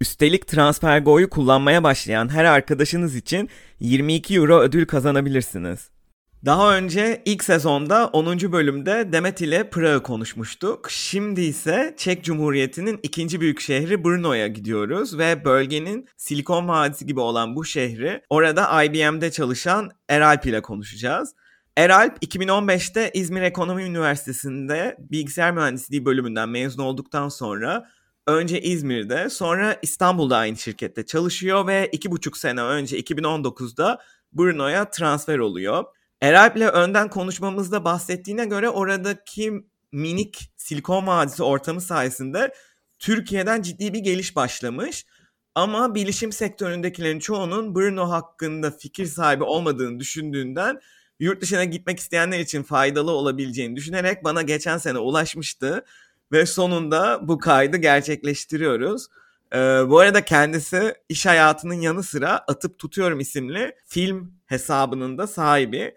Üstelik TransferGo'yu kullanmaya başlayan her arkadaşınız için 22 euro ödül kazanabilirsiniz. Daha önce ilk sezonda 10. bölümde Demet ile Prag'ı konuşmuştuk. Şimdi ise Çek Cumhuriyeti'nin ikinci büyük şehri Brno'ya gidiyoruz ve bölgenin Silikon Vadisi gibi olan bu şehri orada IBM'de çalışan Eralp ile konuşacağız. Eralp 2015'te İzmir Ekonomi Üniversitesi'nde bilgisayar mühendisliği bölümünden mezun olduktan sonra önce İzmir'de sonra İstanbul'da aynı şirkette çalışıyor ve iki buçuk sene önce 2019'da Brno'ya transfer oluyor. Eralp'le önden konuşmamızda bahsettiğine göre oradaki minik Silikon Vadisi ortamı sayesinde Türkiye'den ciddi bir geliş başlamış. Ama bilişim sektöründekilerin çoğunun Brno hakkında fikir sahibi olmadığını düşündüğünden yurt dışına gitmek isteyenler için faydalı olabileceğini düşünerek bana geçen sene ulaşmıştı. Ve sonunda bu kaydı gerçekleştiriyoruz. Ee, bu arada kendisi iş hayatının yanı sıra Atıp Tutuyorum isimli film hesabının da sahibi.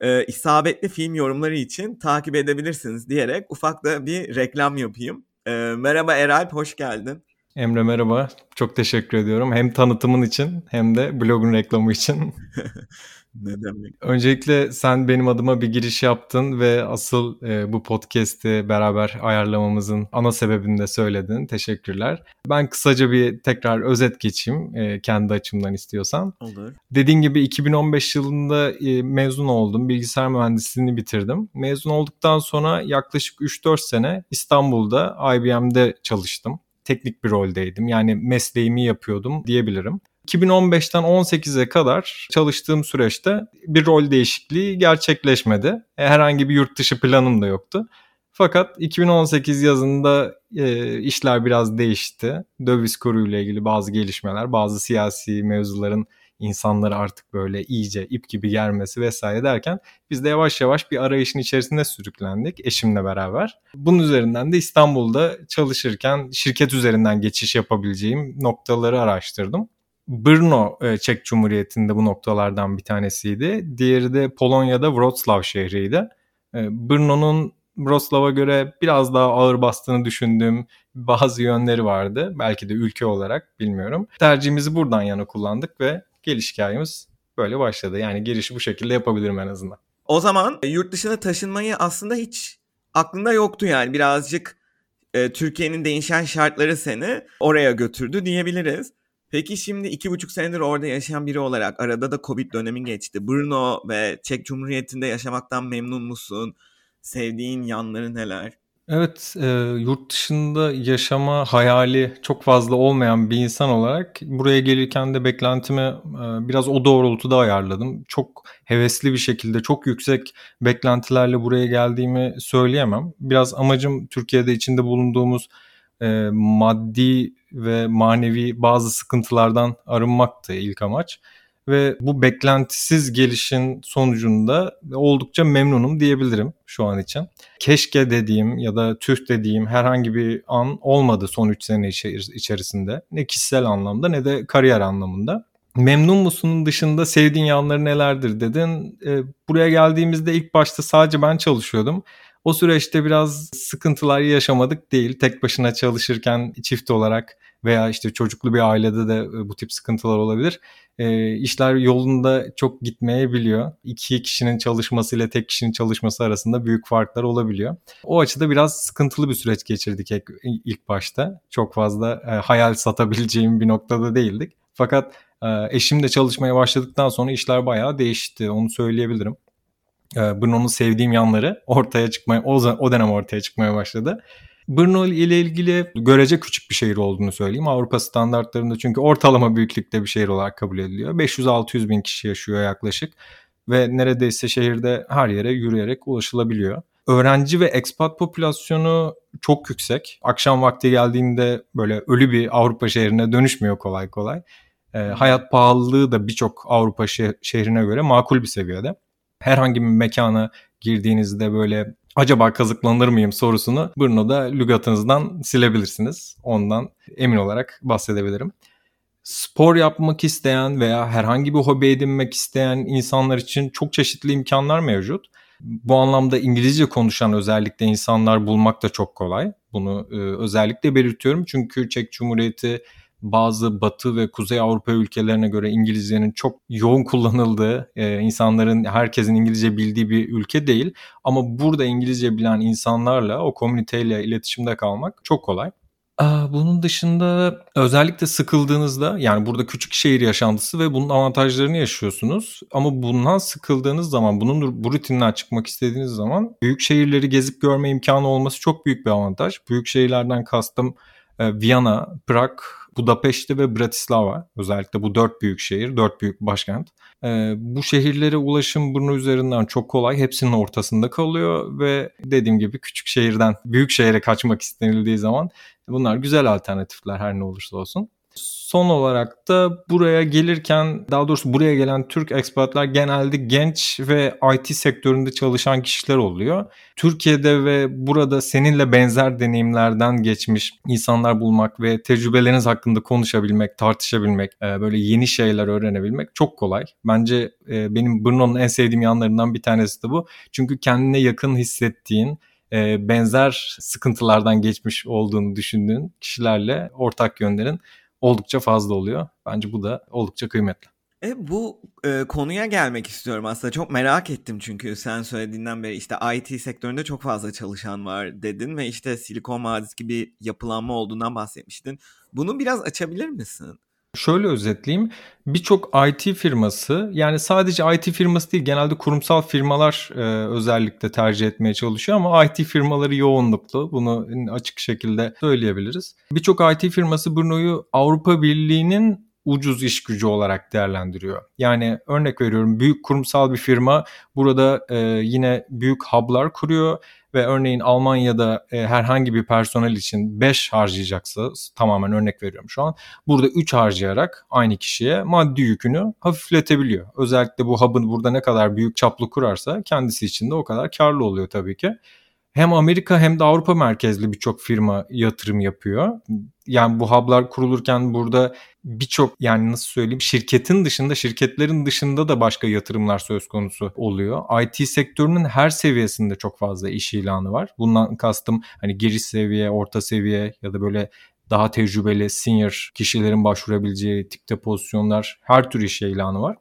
Ee, isabetli film yorumları için takip edebilirsiniz diyerek ufak da bir reklam yapayım. Ee, merhaba Eralp, hoş geldin. Emre merhaba. Çok teşekkür ediyorum. Hem tanıtımın için hem de blogun reklamı için. Ne demek? Öncelikle sen benim adıma bir giriş yaptın ve asıl e, bu podcast'i beraber ayarlamamızın ana sebebini de söyledin. Teşekkürler. Ben kısaca bir tekrar özet geçeyim e, kendi açımdan istiyorsan. Olur. Dediğim gibi 2015 yılında e, mezun oldum. Bilgisayar mühendisliğini bitirdim. Mezun olduktan sonra yaklaşık 3-4 sene İstanbul'da IBM'de çalıştım teknik bir roldeydim. Yani mesleğimi yapıyordum diyebilirim. 2015'ten 18'e kadar çalıştığım süreçte bir rol değişikliği gerçekleşmedi. E, herhangi bir yurt dışı planım da yoktu. Fakat 2018 yazında e, işler biraz değişti. Döviz kuruyla ilgili bazı gelişmeler, bazı siyasi mevzuların insanları artık böyle iyice ip gibi germesi vesaire derken biz de yavaş yavaş bir arayışın içerisinde sürüklendik eşimle beraber. Bunun üzerinden de İstanbul'da çalışırken şirket üzerinden geçiş yapabileceğim noktaları araştırdım. Brno e, Çek Cumhuriyeti'nde bu noktalardan bir tanesiydi. Diğeri de Polonya'da Wrocław şehriydi. E, Brno'nun Wrocław'a göre biraz daha ağır bastığını düşündüğüm bazı yönleri vardı. Belki de ülke olarak bilmiyorum. Tercihimizi buradan yana kullandık ve geliş hikayemiz böyle başladı. Yani girişi bu şekilde yapabilirim en azından. O zaman e, yurt dışına taşınmayı aslında hiç aklında yoktu yani birazcık e, Türkiye'nin değişen şartları seni oraya götürdü diyebiliriz. Peki şimdi iki buçuk senedir orada yaşayan biri olarak arada da Covid dönemi geçti. Brno ve Çek Cumhuriyeti'nde yaşamaktan memnun musun? Sevdiğin yanları neler? Evet, e, yurt dışında yaşama hayali çok fazla olmayan bir insan olarak buraya gelirken de beklentimi e, biraz o doğrultuda ayarladım. Çok hevesli bir şekilde, çok yüksek beklentilerle buraya geldiğimi söyleyemem. Biraz amacım Türkiye'de içinde bulunduğumuz e, maddi ve manevi bazı sıkıntılardan arınmaktı ilk amaç. Ve bu beklentisiz gelişin sonucunda oldukça memnunum diyebilirim şu an için. Keşke dediğim ya da tüh dediğim herhangi bir an olmadı son 3 sene içerisinde. Ne kişisel anlamda ne de kariyer anlamında. Memnun musun dışında sevdiğin yanları nelerdir dedin. E, buraya geldiğimizde ilk başta sadece ben çalışıyordum. O süreçte biraz sıkıntılar yaşamadık değil. Tek başına çalışırken çift olarak veya işte çocuklu bir ailede de e, bu tip sıkıntılar olabilir. E, işler yolunda çok gitmeyebiliyor. İki kişinin çalışması ile tek kişinin çalışması arasında büyük farklar olabiliyor. O açıda biraz sıkıntılı bir süreç geçirdik ilk başta. Çok fazla e, hayal satabileceğim bir noktada değildik. Fakat e, eşim de çalışmaya başladıktan sonra işler bayağı değişti. Onu söyleyebilirim. E, Bruno'nun sevdiğim yanları ortaya çıkmaya, o, o dönem ortaya çıkmaya başladı. Brno ile ilgili görece küçük bir şehir olduğunu söyleyeyim. Avrupa standartlarında çünkü ortalama büyüklükte bir şehir olarak kabul ediliyor. 500-600 bin kişi yaşıyor yaklaşık ve neredeyse şehirde her yere yürüyerek ulaşılabiliyor. Öğrenci ve expat popülasyonu çok yüksek. Akşam vakti geldiğinde böyle ölü bir Avrupa şehrine dönüşmüyor kolay kolay. E, hayat pahalılığı da birçok Avrupa şehrine göre makul bir seviyede. Herhangi bir mekana girdiğinizde böyle acaba kazıklanır mıyım sorusunu Brno'da lügatınızdan silebilirsiniz. Ondan emin olarak bahsedebilirim. Spor yapmak isteyen veya herhangi bir hobi edinmek isteyen insanlar için çok çeşitli imkanlar mevcut. Bu anlamda İngilizce konuşan özellikle insanlar bulmak da çok kolay. Bunu e, özellikle belirtiyorum çünkü Çek Cumhuriyeti bazı Batı ve Kuzey Avrupa ülkelerine göre İngilizcenin çok yoğun kullanıldığı, e, insanların herkesin İngilizce bildiği bir ülke değil. Ama burada İngilizce bilen insanlarla o komüniteyle iletişimde kalmak çok kolay. Bunun dışında özellikle sıkıldığınızda yani burada küçük şehir yaşantısı ve bunun avantajlarını yaşıyorsunuz. Ama bundan sıkıldığınız zaman, bunun bu rutinden çıkmak istediğiniz zaman büyük şehirleri gezip görme imkanı olması çok büyük bir avantaj. Büyük şehirlerden kastım e, Viyana, Prag, Budapeşte ve Bratislava özellikle bu dört büyük şehir, dört büyük başkent. Ee, bu şehirlere ulaşım burnu üzerinden çok kolay. Hepsinin ortasında kalıyor ve dediğim gibi küçük şehirden büyük şehre kaçmak istenildiği zaman bunlar güzel alternatifler her ne olursa olsun. Son olarak da buraya gelirken daha doğrusu buraya gelen Türk ekspatlar genelde genç ve IT sektöründe çalışan kişiler oluyor. Türkiye'de ve burada seninle benzer deneyimlerden geçmiş insanlar bulmak ve tecrübeleriniz hakkında konuşabilmek, tartışabilmek, e, böyle yeni şeyler öğrenebilmek çok kolay. Bence e, benim Brno'nun en sevdiğim yanlarından bir tanesi de bu. Çünkü kendine yakın hissettiğin, e, benzer sıkıntılardan geçmiş olduğunu düşündüğün kişilerle ortak yönlerin oldukça fazla oluyor. Bence bu da oldukça kıymetli. E, bu e, konuya gelmek istiyorum aslında. Çok merak ettim çünkü sen söylediğinden beri işte IT sektöründe çok fazla çalışan var dedin ve işte Silikon Vadisi gibi yapılanma olduğundan bahsetmiştin. Bunu biraz açabilir misin? Şöyle özetleyeyim. Birçok IT firması yani sadece IT firması değil genelde kurumsal firmalar e, özellikle tercih etmeye çalışıyor ama IT firmaları yoğunluklu. Bunu açık şekilde söyleyebiliriz. Birçok IT firması Brno'yu Avrupa Birliği'nin ucuz iş gücü olarak değerlendiriyor. Yani örnek veriyorum büyük kurumsal bir firma burada e, yine büyük hub'lar kuruyor ve örneğin Almanya'da e, herhangi bir personel için 5 harcayacaksa tamamen örnek veriyorum şu an. Burada 3 harcayarak aynı kişiye maddi yükünü hafifletebiliyor. Özellikle bu hub'ın burada ne kadar büyük çaplı kurarsa kendisi için de o kadar karlı oluyor tabii ki hem Amerika hem de Avrupa merkezli birçok firma yatırım yapıyor. Yani bu hub'lar kurulurken burada birçok yani nasıl söyleyeyim şirketin dışında şirketlerin dışında da başka yatırımlar söz konusu oluyor. IT sektörünün her seviyesinde çok fazla iş ilanı var. Bundan kastım hani giriş seviye, orta seviye ya da böyle daha tecrübeli senior kişilerin başvurabileceği tipte pozisyonlar her tür iş ilanı var.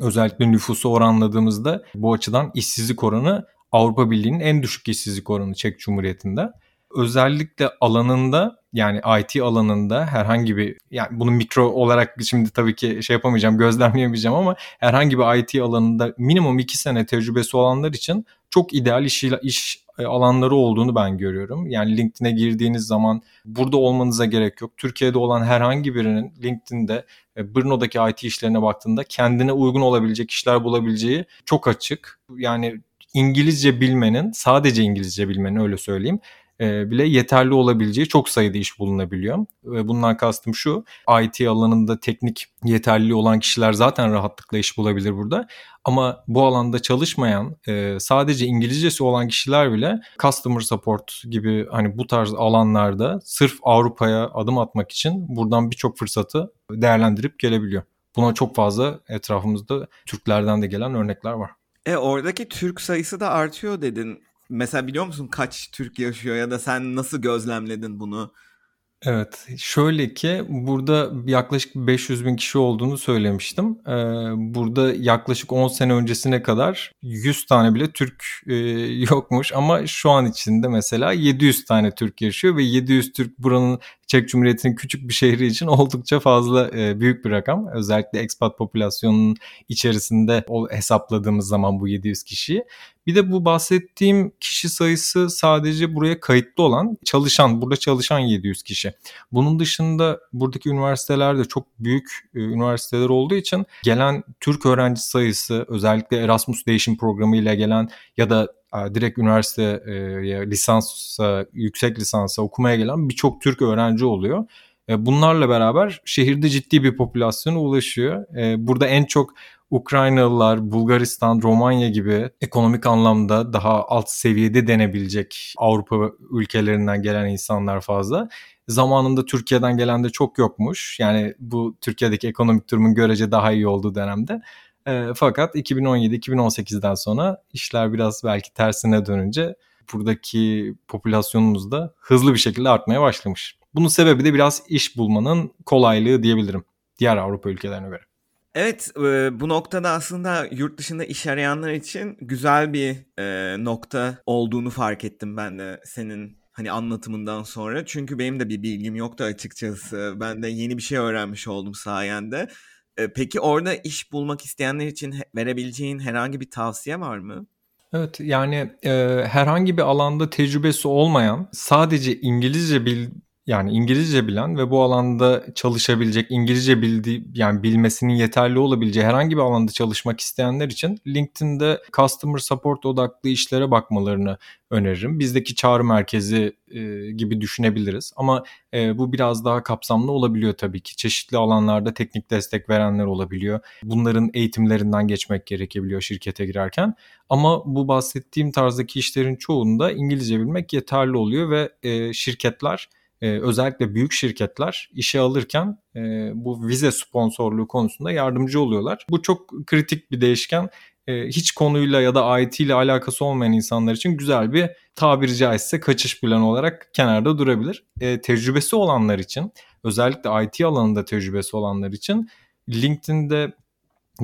Özellikle nüfusu oranladığımızda bu açıdan işsizlik oranı Avrupa Birliği'nin en düşük işsizlik oranı Çek Cumhuriyeti'nde. Özellikle alanında yani IT alanında herhangi bir yani bunu mikro olarak şimdi tabii ki şey yapamayacağım gözlemleyemeyeceğim ama herhangi bir IT alanında minimum 2 sene tecrübesi olanlar için çok ideal iş, iş e, alanları olduğunu ben görüyorum. Yani LinkedIn'e girdiğiniz zaman burada olmanıza gerek yok. Türkiye'de olan herhangi birinin LinkedIn'de e, Brno'daki IT işlerine baktığında kendine uygun olabilecek işler bulabileceği çok açık. Yani İngilizce bilmenin, sadece İngilizce bilmenin öyle söyleyeyim e, bile yeterli olabileceği çok sayıda iş bulunabiliyor. Ve bundan kastım şu, IT alanında teknik yeterli olan kişiler zaten rahatlıkla iş bulabilir burada. Ama bu alanda çalışmayan, e, sadece İngilizcesi olan kişiler bile customer support gibi hani bu tarz alanlarda sırf Avrupa'ya adım atmak için buradan birçok fırsatı değerlendirip gelebiliyor. Buna çok fazla etrafımızda Türklerden de gelen örnekler var. E oradaki Türk sayısı da artıyor dedin. Mesela biliyor musun kaç Türk yaşıyor ya da sen nasıl gözlemledin bunu? Evet, şöyle ki burada yaklaşık 500 bin kişi olduğunu söylemiştim. Ee, burada yaklaşık 10 sene öncesine kadar 100 tane bile Türk e, yokmuş ama şu an içinde mesela 700 tane Türk yaşıyor ve 700 Türk buranın Çek Cumhuriyeti'nin küçük bir şehri için oldukça fazla e, büyük bir rakam. Özellikle expat popülasyonunun içerisinde o hesapladığımız zaman bu 700 kişiyi. Bir de bu bahsettiğim kişi sayısı sadece buraya kayıtlı olan çalışan, burada çalışan 700 kişi. Bunun dışında buradaki üniversitelerde çok büyük e, üniversiteler olduğu için gelen Türk öğrenci sayısı özellikle Erasmus değişim programı ile gelen ya da direkt üniversite e, lisansa, yüksek lisansa okumaya gelen birçok Türk öğrenci oluyor. E, bunlarla beraber şehirde ciddi bir popülasyona ulaşıyor. E, burada en çok Ukraynalılar, Bulgaristan, Romanya gibi ekonomik anlamda daha alt seviyede denebilecek Avrupa ülkelerinden gelen insanlar fazla. Zamanında Türkiye'den gelen de çok yokmuş. Yani bu Türkiye'deki ekonomik durumun görece daha iyi olduğu dönemde. E, fakat 2017-2018'den sonra işler biraz belki tersine dönünce buradaki popülasyonumuz da hızlı bir şekilde artmaya başlamış. Bunun sebebi de biraz iş bulmanın kolaylığı diyebilirim diğer Avrupa ülkelerine göre. Evet e, bu noktada aslında yurt dışında iş arayanlar için güzel bir e, nokta olduğunu fark ettim ben de senin hani anlatımından sonra. Çünkü benim de bir bilgim yoktu açıkçası. Ben de yeni bir şey öğrenmiş oldum sayende. E, peki orada iş bulmak isteyenler için verebileceğin herhangi bir tavsiye var mı? Evet yani e, herhangi bir alanda tecrübesi olmayan sadece İngilizce bil, yani İngilizce bilen ve bu alanda çalışabilecek, İngilizce bildiği yani bilmesinin yeterli olabileceği herhangi bir alanda çalışmak isteyenler için LinkedIn'de customer support odaklı işlere bakmalarını öneririm. Bizdeki çağrı merkezi e, gibi düşünebiliriz ama e, bu biraz daha kapsamlı olabiliyor tabii ki. Çeşitli alanlarda teknik destek verenler olabiliyor. Bunların eğitimlerinden geçmek gerekebiliyor şirkete girerken. Ama bu bahsettiğim tarzdaki işlerin çoğunda İngilizce bilmek yeterli oluyor ve e, şirketler e, özellikle büyük şirketler işe alırken e, bu vize sponsorluğu konusunda yardımcı oluyorlar. Bu çok kritik bir değişken. E, hiç konuyla ya da IT ile alakası olmayan insanlar için güzel bir tabiri caizse kaçış planı olarak kenarda durabilir. E, tecrübesi olanlar için özellikle IT alanında tecrübesi olanlar için LinkedIn'de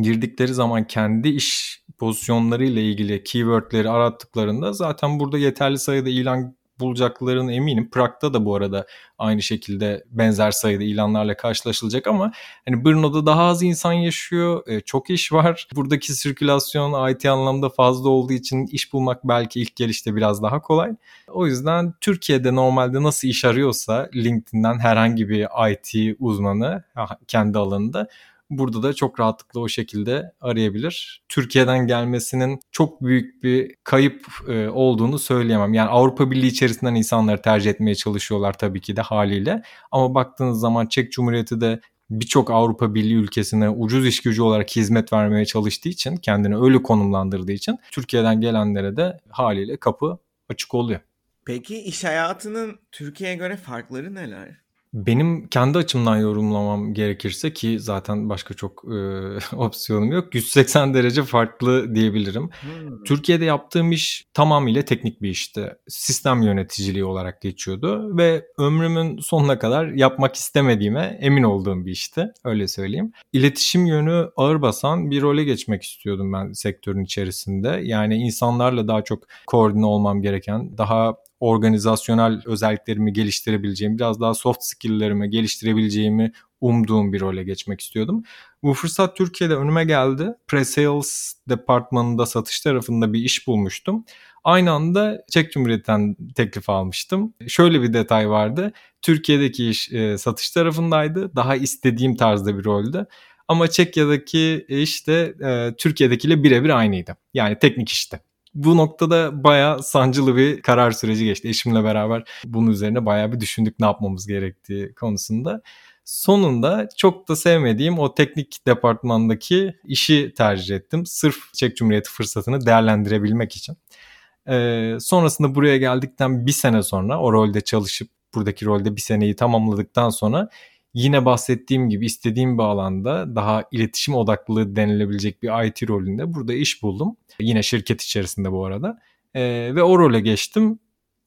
girdikleri zaman kendi iş pozisyonları ile ilgili keywordleri arattıklarında zaten burada yeterli sayıda ilan bulacaklarını eminim. Prag'da da bu arada aynı şekilde benzer sayıda ilanlarla karşılaşılacak ama hani Brno'da daha az insan yaşıyor. E, çok iş var. Buradaki sirkülasyon IT anlamda fazla olduğu için iş bulmak belki ilk gelişte biraz daha kolay. O yüzden Türkiye'de normalde nasıl iş arıyorsa LinkedIn'den herhangi bir IT uzmanı kendi alanında burada da çok rahatlıkla o şekilde arayabilir. Türkiye'den gelmesinin çok büyük bir kayıp e, olduğunu söyleyemem. Yani Avrupa Birliği içerisinden insanları tercih etmeye çalışıyorlar tabii ki de haliyle. Ama baktığınız zaman Çek Cumhuriyeti de birçok Avrupa Birliği ülkesine ucuz iş gücü olarak hizmet vermeye çalıştığı için, kendini öyle konumlandırdığı için Türkiye'den gelenlere de haliyle kapı açık oluyor. Peki iş hayatının Türkiye'ye göre farkları neler? Benim kendi açımdan yorumlamam gerekirse ki zaten başka çok e, opsiyonum yok. 180 derece farklı diyebilirim. Hmm. Türkiye'de yaptığım iş tamamıyla teknik bir işti. Sistem yöneticiliği olarak geçiyordu ve ömrümün sonuna kadar yapmak istemediğime emin olduğum bir işti. Öyle söyleyeyim. İletişim yönü ağır basan bir role geçmek istiyordum ben sektörün içerisinde. Yani insanlarla daha çok koordine olmam gereken, daha organizasyonel özelliklerimi geliştirebileceğim, biraz daha soft skill'lerimi geliştirebileceğimi umduğum bir role geçmek istiyordum. Bu fırsat Türkiye'de önüme geldi. Pre-sales departmanında satış tarafında bir iş bulmuştum. Aynı anda Çek Cumhuriyeti'nden teklif almıştım. Şöyle bir detay vardı. Türkiye'deki iş e, satış tarafındaydı. Daha istediğim tarzda bir roldü. Ama Çekya'daki iş de e, Türkiye'dekiyle birebir aynıydı. Yani teknik işte bu noktada bayağı sancılı bir karar süreci geçti. Eşimle beraber bunun üzerine bayağı bir düşündük ne yapmamız gerektiği konusunda. Sonunda çok da sevmediğim o teknik departmandaki işi tercih ettim. Sırf Çek Cumhuriyeti fırsatını değerlendirebilmek için. Ee, sonrasında buraya geldikten bir sene sonra o rolde çalışıp buradaki rolde bir seneyi tamamladıktan sonra yine bahsettiğim gibi istediğim bir alanda daha iletişim odaklı denilebilecek bir IT rolünde burada iş buldum. Yine şirket içerisinde bu arada. E, ve o role geçtim.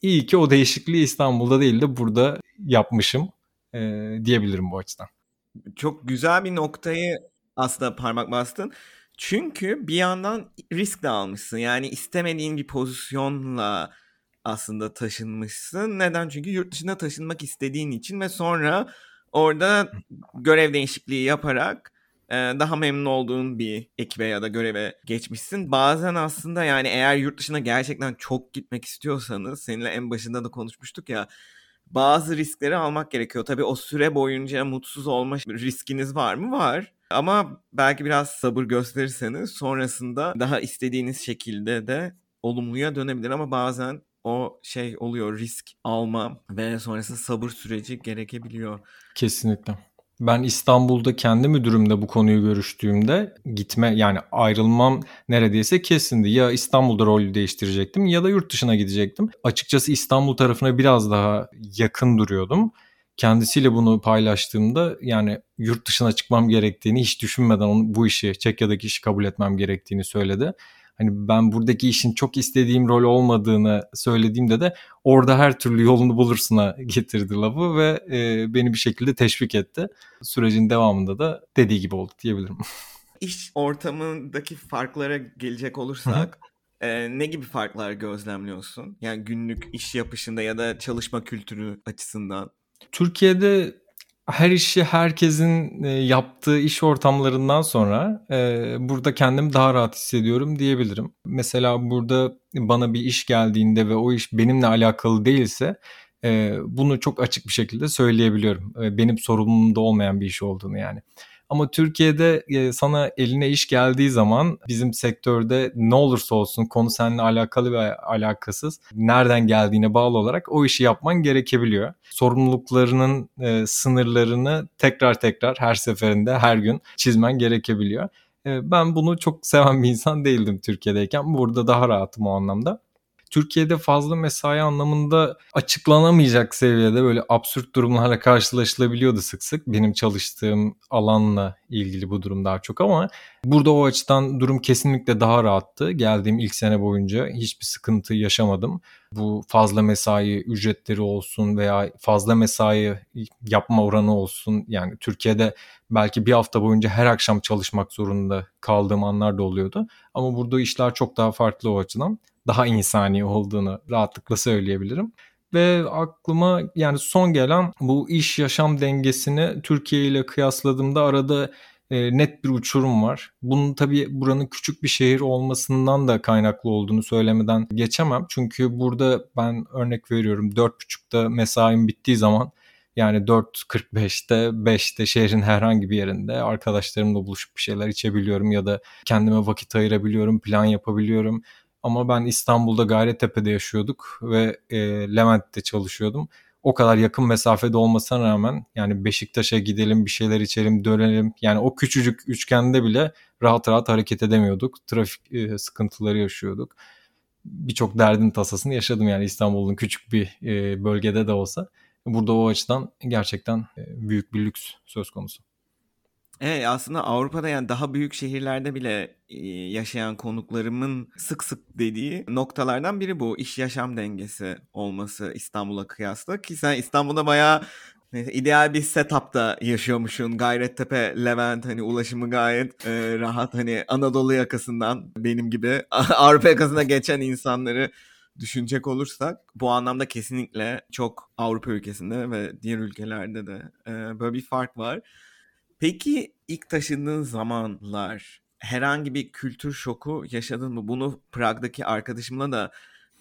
İyi ki o değişikliği İstanbul'da değil de burada yapmışım e, diyebilirim bu açıdan. Çok güzel bir noktayı aslında parmak bastın. Çünkü bir yandan risk de almışsın. Yani istemediğin bir pozisyonla aslında taşınmışsın. Neden? Çünkü yurt dışına taşınmak istediğin için ve sonra Orada görev değişikliği yaparak e, daha memnun olduğun bir ekibe ya da göreve geçmişsin. Bazen aslında yani eğer yurt dışına gerçekten çok gitmek istiyorsanız seninle en başında da konuşmuştuk ya bazı riskleri almak gerekiyor. Tabii o süre boyunca mutsuz olma riskiniz var mı? Var. Ama belki biraz sabır gösterirseniz sonrasında daha istediğiniz şekilde de olumluya dönebilir ama bazen o şey oluyor risk alma ve sonrasında sabır süreci gerekebiliyor. Kesinlikle. Ben İstanbul'da kendi müdürümle bu konuyu görüştüğümde gitme yani ayrılmam neredeyse kesindi. Ya İstanbul'da rolü değiştirecektim ya da yurt dışına gidecektim. Açıkçası İstanbul tarafına biraz daha yakın duruyordum. Kendisiyle bunu paylaştığımda yani yurt dışına çıkmam gerektiğini hiç düşünmeden onu, bu işi Çekya'daki işi kabul etmem gerektiğini söyledi hani ben buradaki işin çok istediğim rol olmadığını söylediğimde de orada her türlü yolunu bulursuna getirdi lafı ve e, beni bir şekilde teşvik etti. Sürecin devamında da dediği gibi oldu diyebilirim. İş ortamındaki farklara gelecek olursak e, ne gibi farklar gözlemliyorsun? Yani günlük iş yapışında ya da çalışma kültürü açısından. Türkiye'de her işi herkesin e, yaptığı iş ortamlarından sonra e, burada kendimi daha rahat hissediyorum diyebilirim. Mesela burada bana bir iş geldiğinde ve o iş benimle alakalı değilse e, bunu çok açık bir şekilde söyleyebiliyorum. Benim sorumluluğumda olmayan bir iş olduğunu yani. Ama Türkiye'de e, sana eline iş geldiği zaman bizim sektörde ne olursa olsun konu seninle alakalı ve alakasız nereden geldiğine bağlı olarak o işi yapman gerekebiliyor. Sorumluluklarının e, sınırlarını tekrar tekrar her seferinde her gün çizmen gerekebiliyor. E, ben bunu çok seven bir insan değildim Türkiye'deyken. Burada daha rahatım o anlamda. Türkiye'de fazla mesai anlamında açıklanamayacak seviyede böyle absürt durumlarla karşılaşılabiliyordu sık sık. Benim çalıştığım alanla ilgili bu durum daha çok ama burada o açıdan durum kesinlikle daha rahattı. Geldiğim ilk sene boyunca hiçbir sıkıntı yaşamadım. Bu fazla mesai ücretleri olsun veya fazla mesai yapma oranı olsun. Yani Türkiye'de belki bir hafta boyunca her akşam çalışmak zorunda kaldığım anlar da oluyordu. Ama burada işler çok daha farklı o açıdan daha insani olduğunu rahatlıkla söyleyebilirim. Ve aklıma yani son gelen bu iş yaşam dengesini Türkiye ile kıyasladığımda arada e, net bir uçurum var. Bunun tabii buranın küçük bir şehir olmasından da kaynaklı olduğunu söylemeden geçemem. Çünkü burada ben örnek veriyorum 4.30'da mesaim bittiği zaman yani 4.45'te 5'te şehrin herhangi bir yerinde arkadaşlarımla buluşup bir şeyler içebiliyorum ya da kendime vakit ayırabiliyorum, plan yapabiliyorum. Ama ben İstanbul'da Gayrettepe'de yaşıyorduk ve e, Levent'te çalışıyordum. O kadar yakın mesafede olmasına rağmen yani Beşiktaş'a gidelim bir şeyler içelim dönelim. Yani o küçücük üçgende bile rahat rahat hareket edemiyorduk. Trafik e, sıkıntıları yaşıyorduk. Birçok derdin tasasını yaşadım yani İstanbul'un küçük bir e, bölgede de olsa. Burada o açıdan gerçekten e, büyük bir lüks söz konusu. Evet aslında Avrupa'da yani daha büyük şehirlerde bile yaşayan konuklarımın sık sık dediği noktalardan biri bu iş yaşam dengesi olması İstanbul'a kıyasla ki sen İstanbul'da bayağı ideal bir setupta yaşıyormuşsun. Gayrettepe, Levent hani ulaşımı gayet e, rahat. Hani Anadolu yakasından benim gibi Avrupa yakasına geçen insanları düşünecek olursak bu anlamda kesinlikle çok Avrupa ülkesinde ve diğer ülkelerde de e, böyle bir fark var. Peki ilk taşındığın zamanlar herhangi bir kültür şoku yaşadın mı? Bunu Prag'daki arkadaşımla da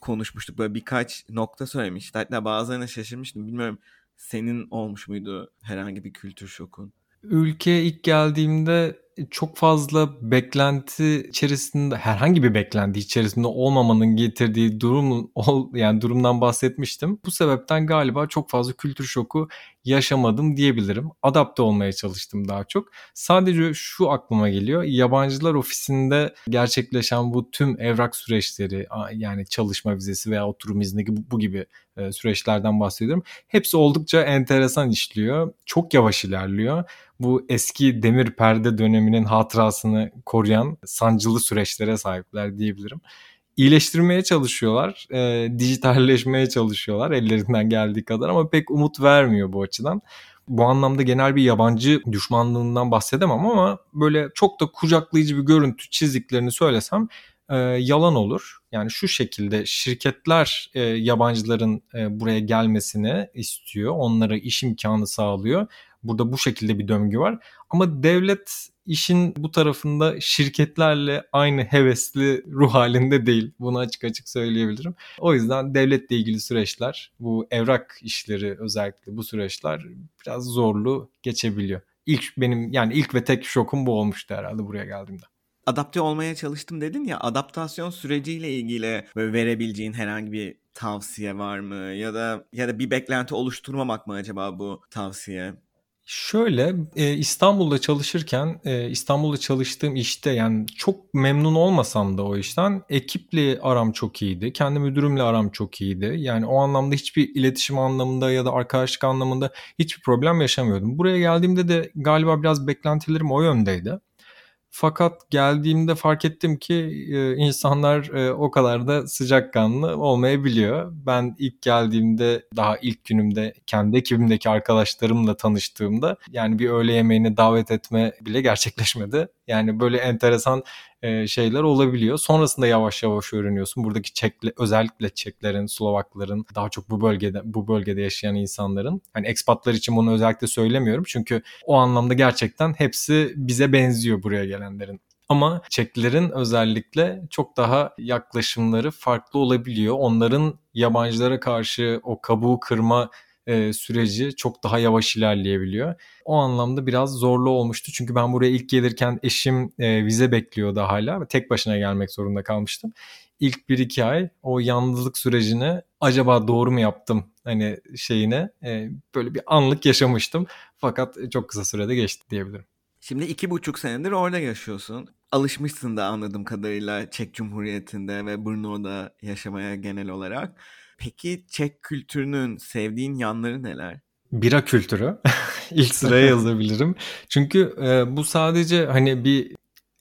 konuşmuştuk. Böyle birkaç nokta söylemişti. Hatta bazılarına şaşırmıştım. Bilmiyorum senin olmuş muydu herhangi bir kültür şokun? Ülkeye ilk geldiğimde çok fazla beklenti içerisinde herhangi bir beklenti içerisinde olmamanın getirdiği durum yani durumdan bahsetmiştim. Bu sebepten galiba çok fazla kültür şoku yaşamadım diyebilirim. Adapte olmaya çalıştım daha çok. Sadece şu aklıma geliyor. Yabancılar ofisinde gerçekleşen bu tüm evrak süreçleri yani çalışma vizesi veya oturum izni gibi bu gibi e, süreçlerden bahsediyorum. Hepsi oldukça enteresan işliyor. Çok yavaş ilerliyor. Bu eski demir perde döneminin hatırasını koruyan sancılı süreçlere sahipler diyebilirim iyileştirmeye çalışıyorlar. E, dijitalleşmeye çalışıyorlar ellerinden geldiği kadar ama pek umut vermiyor bu açıdan. Bu anlamda genel bir yabancı düşmanlığından bahsedemem ama böyle çok da kucaklayıcı bir görüntü çizdiklerini söylesem e, yalan olur. Yani şu şekilde şirketler e, yabancıların e, buraya gelmesini istiyor. Onlara iş imkanı sağlıyor. Burada bu şekilde bir döngü var. Ama devlet işin bu tarafında şirketlerle aynı hevesli ruh halinde değil. Bunu açık açık söyleyebilirim. O yüzden devletle ilgili süreçler, bu evrak işleri özellikle bu süreçler biraz zorlu geçebiliyor. İlk benim yani ilk ve tek şokum bu olmuştu herhalde buraya geldiğimde adapte olmaya çalıştım dedin ya adaptasyon süreciyle ilgili verebileceğin herhangi bir tavsiye var mı ya da ya da bir beklenti oluşturmamak mı acaba bu tavsiye? Şöyle, eee, İstanbul'da çalışırken, eee, İstanbul'da çalıştığım işte, yani, çok memnun olmasam da o işten ekiple aram çok iyiydi. Kendi müdürümle aram çok iyiydi. Yani, o anlamda hiçbir iletişim anlamında ya da arkadaşlık anlamında hiçbir problem yaşamıyordum. Buraya geldiğimde de galiba biraz beklentilerim o yöndeydi. Fakat geldiğimde fark ettim ki, eee, insanlar, eee, o kadar da sıcakkanlı olmayabiliyor. Ben ilk geldiğimde, daha ilk günümde kendi ekibimdeki arkadaşlarımla tanıştığımda, yani, bir öğle yemeğine davet etme bile gerçekleşmedi. Yani, böyle enteresan, şeyler olabiliyor. Sonrasında yavaş yavaş öğreniyorsun. Buradaki Çekle özellikle Çeklerin, Slovakların, daha çok bu bölgede bu bölgede yaşayan insanların, hani, expat'lar için bunu özellikle söylemiyorum çünkü o anlamda gerçekten hepsi bize benziyor buraya gelenlerin. Ama Çeklerin özellikle çok daha yaklaşımları farklı olabiliyor. Onların yabancılara karşı o kabuğu kırma eee, süreci çok daha yavaş ilerleyebiliyor. O anlamda biraz zorlu olmuştu. Çünkü ben buraya ilk gelirken eşim eee, vize bekliyordu hala. Tek başına gelmek zorunda kalmıştım. İlk 1-2 ay o yalnızlık sürecini acaba doğru mu yaptım hani şeyine eee, böyle bir anlık yaşamıştım. Fakat çok kısa sürede geçti diyebilirim. Şimdi iki buçuk senedir orada yaşıyorsun. Alışmışsın da anladığım kadarıyla Çek Cumhuriyeti'nde ve Brno'da yaşamaya genel olarak. Peki Çek kültürünün sevdiğin yanları neler? Bira kültürü ilk sıraya yazabilirim. Çünkü e, bu sadece hani bir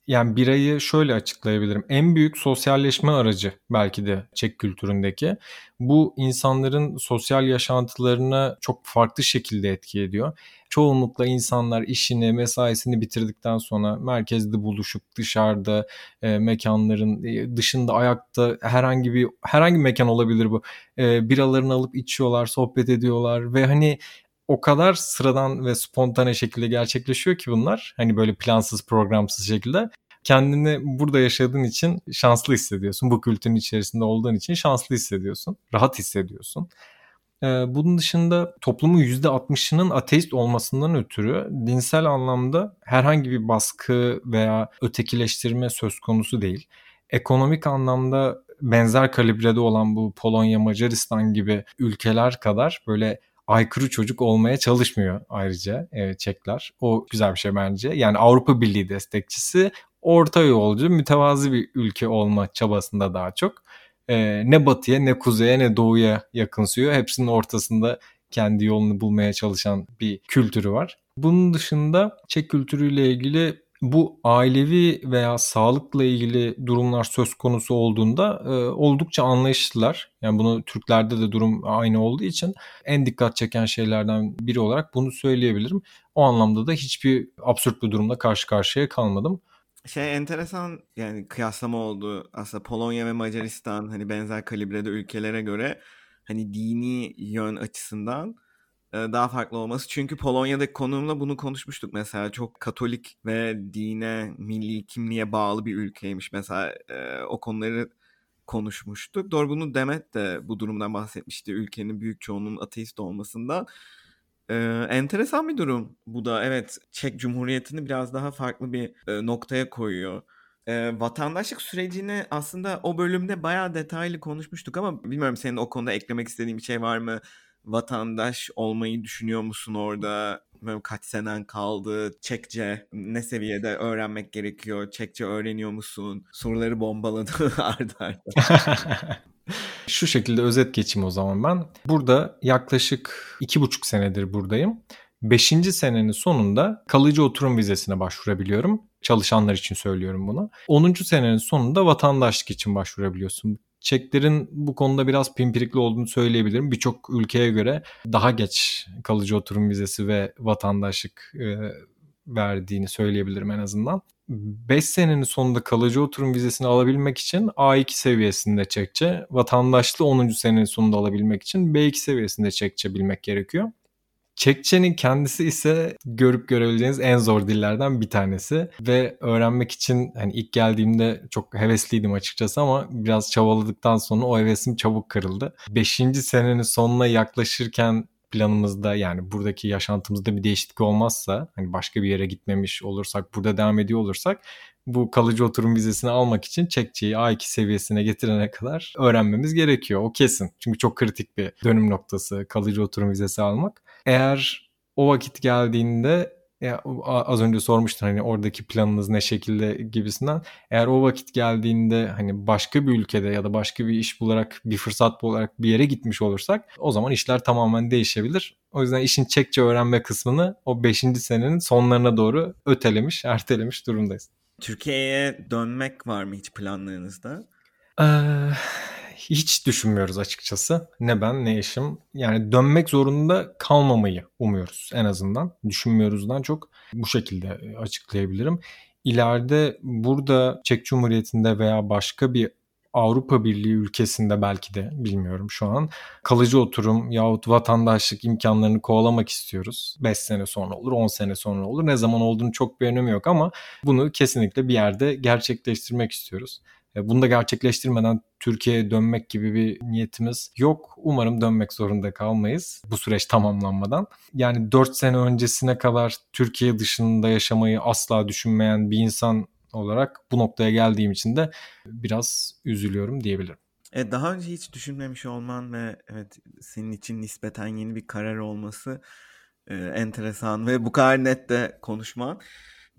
yani birayı şöyle açıklayabilirim. En büyük sosyalleşme aracı belki de Çek kültüründeki. Bu insanların sosyal yaşantılarına çok farklı şekilde etki ediyor. Çoğunlukla insanlar işini, mesaisini bitirdikten sonra merkezde buluşup dışarıda e, mekanların e, dışında ayakta herhangi bir herhangi bir mekan olabilir bu. E, biralarını alıp içiyorlar, sohbet ediyorlar ve hani o kadar sıradan ve spontane şekilde gerçekleşiyor ki bunlar. Hani böyle plansız, programsız şekilde. Kendini burada yaşadığın için şanslı hissediyorsun. Bu kültürün içerisinde olduğun için şanslı hissediyorsun. Rahat hissediyorsun. Ee, bunun dışında toplumun %60'ının ateist olmasından ötürü dinsel anlamda herhangi bir baskı veya ötekileştirme söz konusu değil. Ekonomik anlamda benzer kalibrede olan bu Polonya, Macaristan gibi ülkeler kadar böyle aykırı çocuk olmaya çalışmıyor ayrıca e, Çekler. O güzel bir şey bence. Yani Avrupa Birliği destekçisi orta yolcu, mütevazi bir ülke olma çabasında daha çok. E, ne batıya ne kuzeye ne doğuya yakınsıyor. Hepsinin ortasında kendi yolunu bulmaya çalışan bir kültürü var. Bunun dışında Çek kültürüyle ilgili bu ailevi veya sağlıkla ilgili durumlar söz konusu olduğunda e, oldukça anlayışlılar. Yani bunu Türklerde de durum aynı olduğu için en dikkat çeken şeylerden biri olarak bunu söyleyebilirim. O anlamda da hiçbir absürt bir durumla karşı karşıya kalmadım. Şey enteresan yani kıyaslama oldu. Aslında Polonya ve Macaristan hani benzer kalibrede ülkelere göre hani dini yön açısından daha farklı olması. Çünkü Polonya'daki konumla bunu konuşmuştuk mesela. Çok katolik ve dine, milli kimliğe bağlı bir ülkeymiş. Mesela o konuları konuşmuştuk. Doğru bunu Demet de bu durumdan bahsetmişti. Ülkenin büyük çoğunluğunun ateist olmasından. Ee, enteresan bir durum bu da. Evet Çek Cumhuriyeti'ni biraz daha farklı bir e, noktaya koyuyor. E, vatandaşlık sürecini aslında o bölümde bayağı detaylı konuşmuştuk ama bilmiyorum senin o konuda eklemek istediğin bir şey var mı? Vatandaş olmayı düşünüyor musun orada? Böyle kaç senen kaldı? Çekçe ne seviyede öğrenmek gerekiyor? Çekçe öğreniyor musun? Soruları bombaladı arda arda. Şu şekilde özet geçeyim o zaman ben. Burada yaklaşık iki buçuk senedir buradayım. Beşinci senenin sonunda kalıcı oturum vizesine başvurabiliyorum. Çalışanlar için söylüyorum bunu. 10. senenin sonunda vatandaşlık için başvurabiliyorsun. Çeklerin bu konuda biraz pimpirikli olduğunu söyleyebilirim. Birçok ülkeye göre daha geç kalıcı oturum vizesi ve vatandaşlık e, verdiğini söyleyebilirim en azından. 5 senenin sonunda kalıcı oturum vizesini alabilmek için A2 seviyesinde Çekçe, vatandaşlığı 10. senenin sonunda alabilmek için B2 seviyesinde Çekçe bilmek gerekiyor. Çekçenin kendisi ise görüp görebileceğiniz en zor dillerden bir tanesi ve öğrenmek için hani ilk geldiğimde çok hevesliydim açıkçası ama biraz çabaladıktan sonra o hevesim çabuk kırıldı. Beşinci senenin sonuna yaklaşırken planımızda yani buradaki yaşantımızda bir değişiklik olmazsa hani başka bir yere gitmemiş olursak burada devam ediyor olursak bu kalıcı oturum vizesini almak için Çekçeyi A2 seviyesine getirene kadar öğrenmemiz gerekiyor. O kesin. Çünkü çok kritik bir dönüm noktası kalıcı oturum vizesi almak. Eğer o vakit geldiğinde ya az önce sormuştun hani oradaki planınız ne şekilde gibisinden. Eğer o vakit geldiğinde hani başka bir ülkede ya da başka bir iş bularak bir fırsat bularak bir yere gitmiş olursak o zaman işler tamamen değişebilir. O yüzden işin Çekçe öğrenme kısmını o 5. senenin sonlarına doğru ötelemiş, ertelemiş durumdayız. Türkiye'ye dönmek var mı hiç planlarınızda? Ee, hiç düşünmüyoruz açıkçası. Ne ben ne eşim. Yani dönmek zorunda kalmamayı umuyoruz en azından. Düşünmüyoruzdan çok bu şekilde açıklayabilirim. İleride burada Çek Cumhuriyeti'nde veya başka bir Avrupa Birliği ülkesinde belki de bilmiyorum şu an kalıcı oturum yahut vatandaşlık imkanlarını kovalamak istiyoruz. 5 sene sonra olur, 10 sene sonra olur. Ne zaman olduğunu çok bir önemi yok ama bunu kesinlikle bir yerde gerçekleştirmek istiyoruz. E, bunu da gerçekleştirmeden Türkiye'ye dönmek gibi bir niyetimiz yok. Umarım dönmek zorunda kalmayız bu süreç tamamlanmadan. Yani 4 sene öncesine kadar Türkiye dışında yaşamayı asla düşünmeyen bir insan olarak bu noktaya geldiğim için de biraz üzülüyorum diyebilirim. E, daha önce hiç düşünmemiş olman ve evet senin için nispeten yeni bir karar olması e, enteresan ve bu kadar net de konuşman.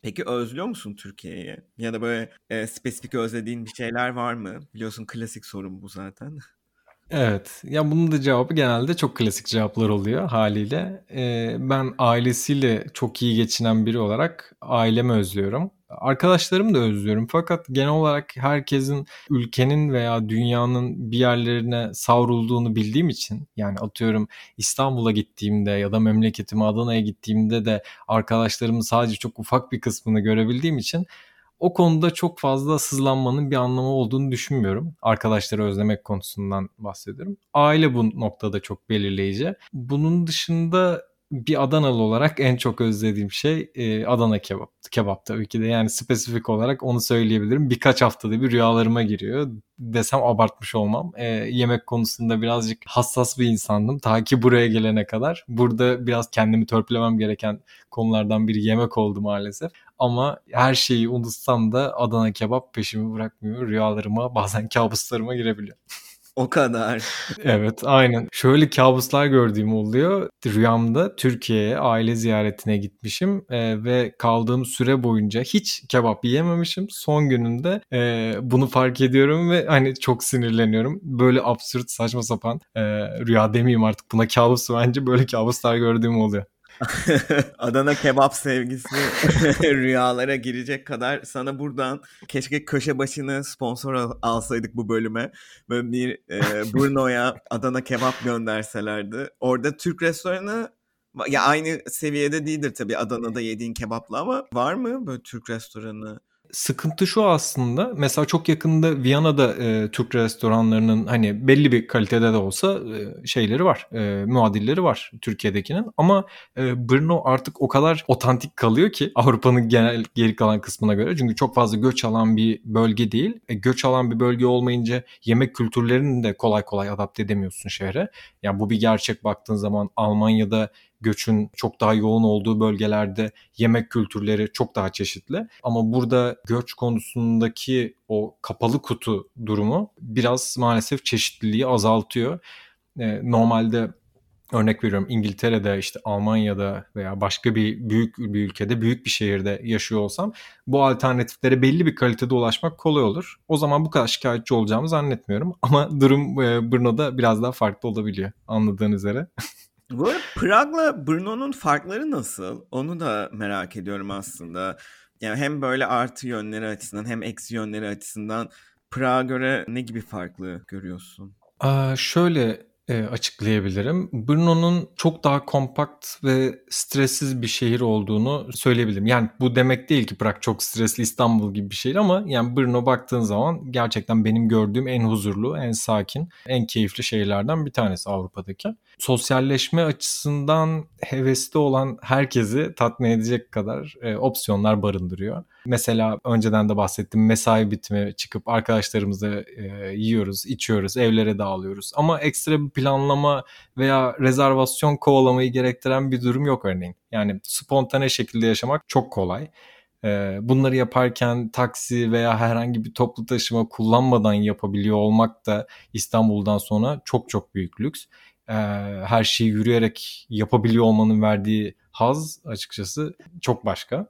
Peki özlüyor musun Türkiye'yi? Ya da böyle e, spesifik özlediğin bir şeyler var mı? Biliyorsun klasik sorun bu zaten. Evet. Ya bunun da cevabı genelde çok klasik cevaplar oluyor haliyle. Ee, ben ailesiyle çok iyi geçinen biri olarak ailemi özlüyorum. Arkadaşlarımı da özlüyorum fakat genel olarak herkesin ülkenin veya dünyanın bir yerlerine savrulduğunu bildiğim için yani atıyorum İstanbul'a gittiğimde ya da memleketime Adana'ya gittiğimde de arkadaşlarımın sadece çok ufak bir kısmını görebildiğim için o konuda çok fazla sızlanmanın bir anlamı olduğunu düşünmüyorum. Arkadaşları özlemek konusundan bahsediyorum. Aile bu noktada çok belirleyici. Bunun dışında bir Adanalı olarak en çok özlediğim şey e, Adana kebap. Kebap tabii ki de yani spesifik olarak onu söyleyebilirim. Birkaç haftada bir rüyalarıma giriyor. Desem abartmış olmam. E, yemek konusunda birazcık hassas bir insandım. Ta ki buraya gelene kadar. Burada biraz kendimi törpülemem gereken konulardan biri yemek oldu maalesef. Ama her şeyi unutsam da Adana kebap peşimi bırakmıyor. Rüyalarıma bazen kabuslarıma girebiliyor. O kadar. Evet aynen. Şöyle kabuslar gördüğüm oluyor. Rüyamda Türkiye'ye aile ziyaretine gitmişim e, ve kaldığım süre boyunca hiç kebap yiyememişim. Son gününde e, bunu fark ediyorum ve hani çok sinirleniyorum. Böyle absürt saçma sapan e, rüya demeyeyim artık buna kabus bence böyle kabuslar gördüğüm oluyor. Adana kebap sevgisi rüyalara girecek kadar sana buradan keşke köşe başını sponsor alsaydık bu bölüme. Böyle bir e, Bruno'ya Adana kebap gönderselerdi. Orada Türk restoranı ya aynı seviyede değildir tabii Adana'da yediğin kebapla ama var mı böyle Türk restoranı? Sıkıntı şu aslında. Mesela çok yakında Viyana'da e, Türk restoranlarının hani belli bir kalitede de olsa e, şeyleri var. E, muadilleri var Türkiye'dekinin. Ama e, Brno artık o kadar otantik kalıyor ki Avrupa'nın genel geri kalan kısmına göre. Çünkü çok fazla göç alan bir bölge değil. E, göç alan bir bölge olmayınca yemek kültürlerini de kolay kolay adapte edemiyorsun şehre. Yani bu bir gerçek baktığın zaman Almanya'da göçün çok daha yoğun olduğu bölgelerde yemek kültürleri çok daha çeşitli. Ama burada göç konusundaki o kapalı kutu durumu biraz maalesef çeşitliliği azaltıyor. Ee, normalde örnek veriyorum İngiltere'de işte Almanya'da veya başka bir büyük bir ülkede büyük bir şehirde yaşıyor olsam bu alternatiflere belli bir kalitede ulaşmak kolay olur. O zaman bu kadar şikayetçi olacağımı zannetmiyorum ama durum e, Brno'da biraz daha farklı olabiliyor anladığın üzere. Bu arada Prag'la Brno'nun farkları nasıl? Onu da merak ediyorum aslında. Yani hem böyle artı yönleri açısından hem eksi yönleri açısından Prag'a göre ne gibi farklı görüyorsun? Aa, şöyle e, açıklayabilirim. Brno'nun çok daha kompakt ve stressiz bir şehir olduğunu söyleyebilirim. Yani bu demek değil ki Prag çok stresli İstanbul gibi bir şehir ama yani Brno baktığın zaman gerçekten benim gördüğüm en huzurlu, en sakin, en keyifli şehirlerden bir tanesi Avrupa'daki. Sosyalleşme açısından hevesli olan herkesi tatmin edecek kadar e, opsiyonlar barındırıyor. Mesela önceden de bahsettim mesai bitimi çıkıp arkadaşlarımızla e, yiyoruz, içiyoruz, evlere dağılıyoruz. Ama ekstra bir planlama veya rezervasyon kovalamayı gerektiren bir durum yok örneğin. Yani spontane şekilde yaşamak çok kolay. E, bunları yaparken taksi veya herhangi bir toplu taşıma kullanmadan yapabiliyor olmak da İstanbul'dan sonra çok çok büyük lüks. E, her şeyi yürüyerek yapabiliyor olmanın verdiği haz açıkçası çok başka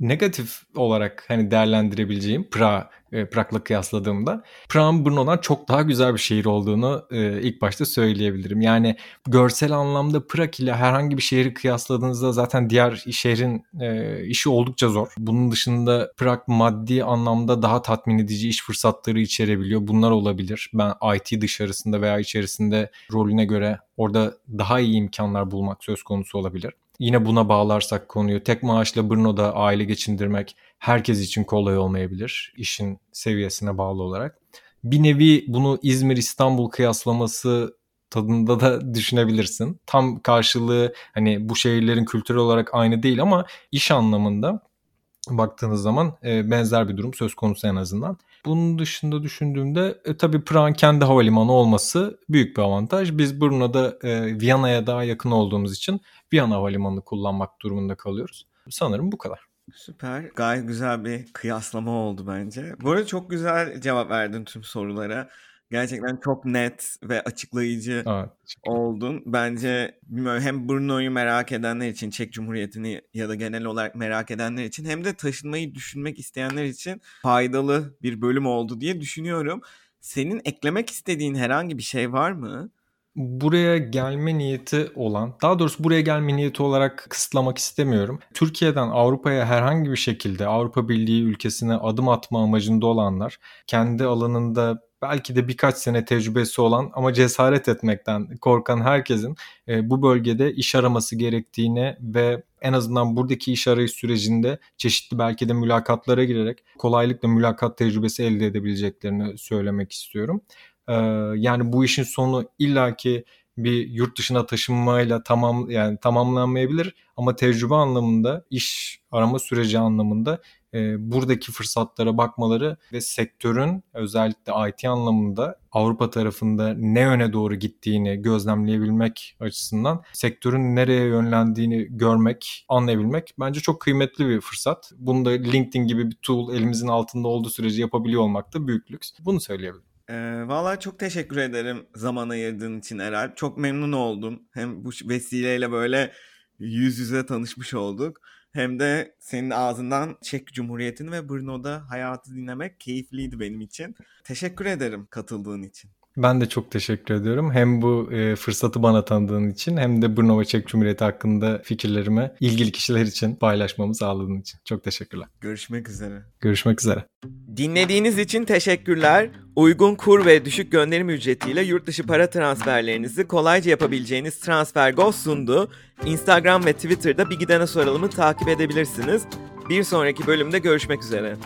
negatif olarak hani değerlendirebileceğim Prag, e, Prag'la kıyasladığımda Prag'ın Brno'dan çok daha güzel bir şehir olduğunu e, ilk başta söyleyebilirim. Yani görsel anlamda Prag ile herhangi bir şehri kıyasladığınızda zaten diğer şehrin e, işi oldukça zor. Bunun dışında Prag maddi anlamda daha tatmin edici iş fırsatları içerebiliyor. Bunlar olabilir. Ben IT dışarısında veya içerisinde rolüne göre orada daha iyi imkanlar bulmak söz konusu olabilir. Yine buna bağlarsak konuyu tek maaşla Brno'da aile geçindirmek herkes için kolay olmayabilir işin seviyesine bağlı olarak. Bir nevi bunu İzmir İstanbul kıyaslaması tadında da düşünebilirsin. Tam karşılığı hani bu şehirlerin kültürel olarak aynı değil ama iş anlamında baktığınız zaman e, benzer bir durum söz konusu en azından. Bunun dışında düşündüğümde e, tabii Prag'ın kendi havalimanı olması büyük bir avantaj. Biz Brno'da e, Viyana'ya daha yakın olduğumuz için Viyana havalimanını kullanmak durumunda kalıyoruz. Sanırım bu kadar. Süper. Gayet güzel bir kıyaslama oldu bence. Bu arada çok güzel cevap verdin tüm sorulara. Gerçekten çok net ve açıklayıcı evet, oldun. Bence bilmiyorum hem Brno'yu merak edenler için, Çek Cumhuriyeti'ni ya da genel olarak merak edenler için hem de taşınmayı düşünmek isteyenler için faydalı bir bölüm oldu diye düşünüyorum. Senin eklemek istediğin herhangi bir şey var mı? buraya gelme niyeti olan, daha doğrusu buraya gelme niyeti olarak kısıtlamak istemiyorum. Türkiye'den Avrupa'ya herhangi bir şekilde Avrupa Birliği ülkesine adım atma amacında olanlar, kendi alanında belki de birkaç sene tecrübesi olan ama cesaret etmekten korkan herkesin e, bu bölgede iş araması gerektiğini ve en azından buradaki iş arayış sürecinde çeşitli belki de mülakatlara girerek kolaylıkla mülakat tecrübesi elde edebileceklerini söylemek istiyorum. Ee, yani bu işin sonu illaki bir yurt dışına taşınmayla tamam yani tamamlanmayabilir ama tecrübe anlamında iş arama süreci anlamında e, buradaki fırsatlara bakmaları ve sektörün özellikle IT anlamında Avrupa tarafında ne yöne doğru gittiğini gözlemleyebilmek açısından sektörün nereye yönlendiğini görmek, anlayabilmek bence çok kıymetli bir fırsat. Bunu da LinkedIn gibi bir tool elimizin altında olduğu sürece yapabiliyor olmak da büyük lüks. Bunu söyleyebilirim. Ee, Valla çok teşekkür ederim zaman ayırdığın için Eralp. Çok memnun oldum. Hem bu vesileyle böyle yüz yüze tanışmış olduk. Hem de senin ağzından Çek Cumhuriyeti'ni ve Brno'da hayatı dinlemek keyifliydi benim için. Teşekkür ederim katıldığın için. Ben de çok teşekkür ediyorum. Hem bu e, fırsatı bana tanıdığın için hem de Brno ve Çek Cumhuriyeti hakkında fikirlerimi ilgili kişiler için paylaşmamı sağladığın için. Çok teşekkürler. Görüşmek üzere. Görüşmek üzere. Dinlediğiniz için teşekkürler. Uygun kur ve düşük gönderim ücretiyle yurt dışı para transferlerinizi kolayca yapabileceğiniz TransferGo sundu. Instagram ve Twitter'da bir gidene soralımı takip edebilirsiniz. Bir sonraki bölümde görüşmek üzere.